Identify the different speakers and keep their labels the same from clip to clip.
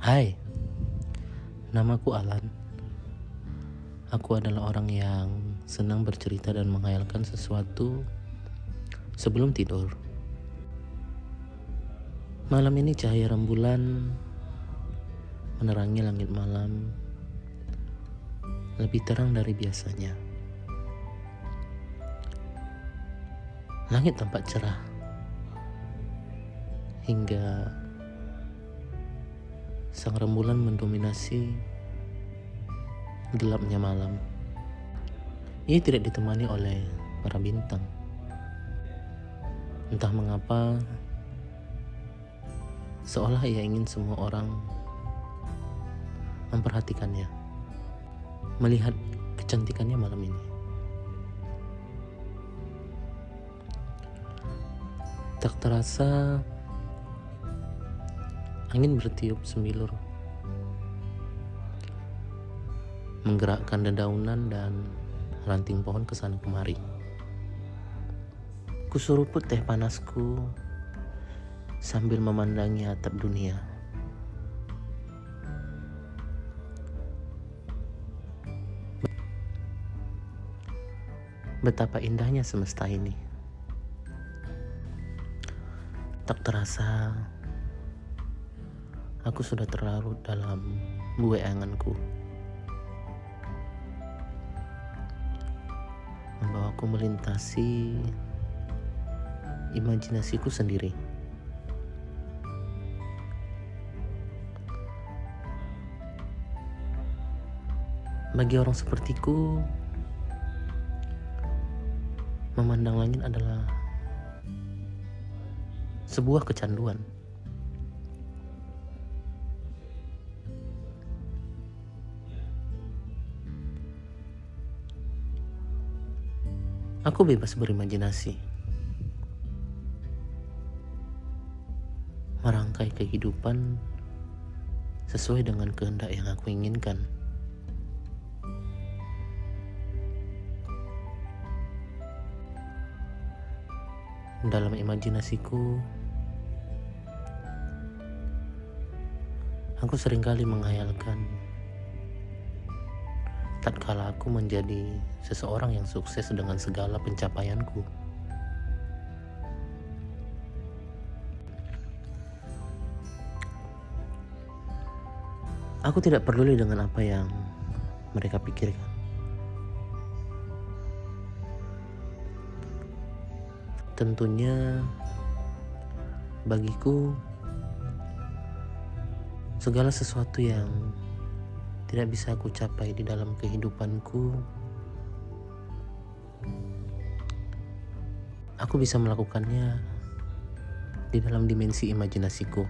Speaker 1: Hai, namaku Alan. Aku adalah orang yang senang bercerita dan menghayalkan sesuatu sebelum tidur. Malam ini cahaya rembulan menerangi langit malam lebih terang dari biasanya. Langit tampak cerah hingga sang rembulan mendominasi gelapnya malam. Ia tidak ditemani oleh para bintang. Entah mengapa, seolah ia ingin semua orang memperhatikannya, melihat kecantikannya malam ini. Tak terasa Angin bertiup sembilur, menggerakkan dedaunan dan ranting pohon ke sana kemari. Kusuruput teh panasku sambil memandangi atap dunia. Betapa indahnya semesta ini. Tak terasa Aku sudah terlarut dalam buayanganku. Membawaku melintasi imajinasiku sendiri. Bagi orang sepertiku, memandang langit adalah sebuah kecanduan. Aku bebas berimajinasi. Merangkai kehidupan sesuai dengan kehendak yang aku inginkan. Dalam imajinasiku, aku sering kali menghayalkan tatkala aku menjadi seseorang yang sukses dengan segala pencapaianku. Aku tidak peduli dengan apa yang mereka pikirkan. Tentunya bagiku segala sesuatu yang tidak bisa aku capai di dalam kehidupanku, aku bisa melakukannya di dalam dimensi imajinasiku.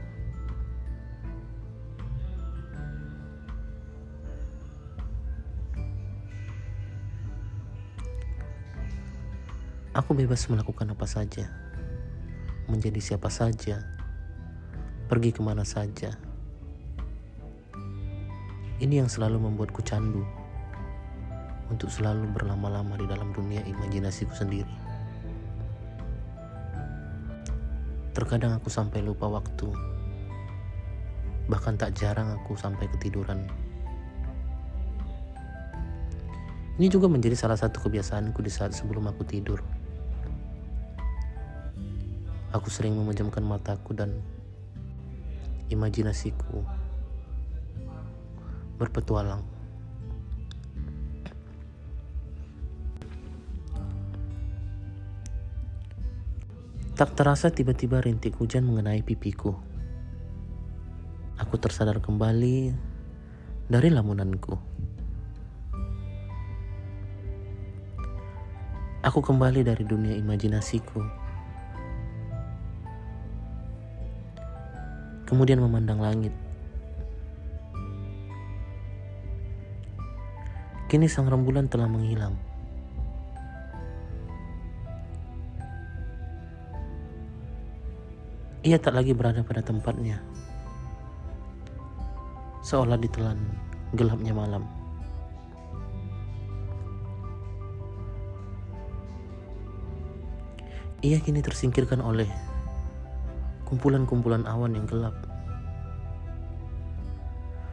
Speaker 1: Aku bebas melakukan apa saja, menjadi siapa saja, pergi ke mana saja ini yang selalu membuatku candu untuk selalu berlama-lama di dalam dunia imajinasiku sendiri. Terkadang aku sampai lupa waktu. Bahkan tak jarang aku sampai ketiduran. Ini juga menjadi salah satu kebiasaanku di saat sebelum aku tidur. Aku sering memejamkan mataku dan imajinasiku berpetualang. Tak terasa tiba-tiba rintik hujan mengenai pipiku. Aku tersadar kembali dari lamunanku. Aku kembali dari dunia imajinasiku. Kemudian memandang langit Kini sang rembulan telah menghilang. Ia tak lagi berada pada tempatnya. Seolah ditelan gelapnya malam. Ia kini tersingkirkan oleh kumpulan-kumpulan awan yang gelap,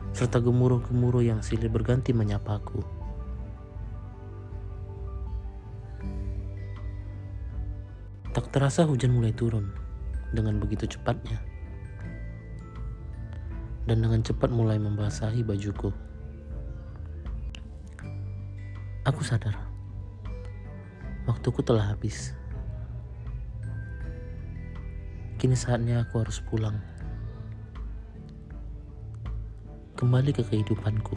Speaker 1: serta gemuruh-gemuruh yang silih berganti menyapaku. Terasa hujan mulai turun dengan begitu cepatnya, dan dengan cepat mulai membasahi bajuku. Aku sadar, waktuku telah habis. Kini saatnya aku harus pulang. Kembali ke kehidupanku.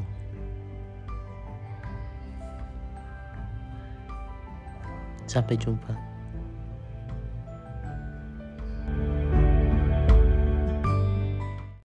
Speaker 1: Sampai jumpa.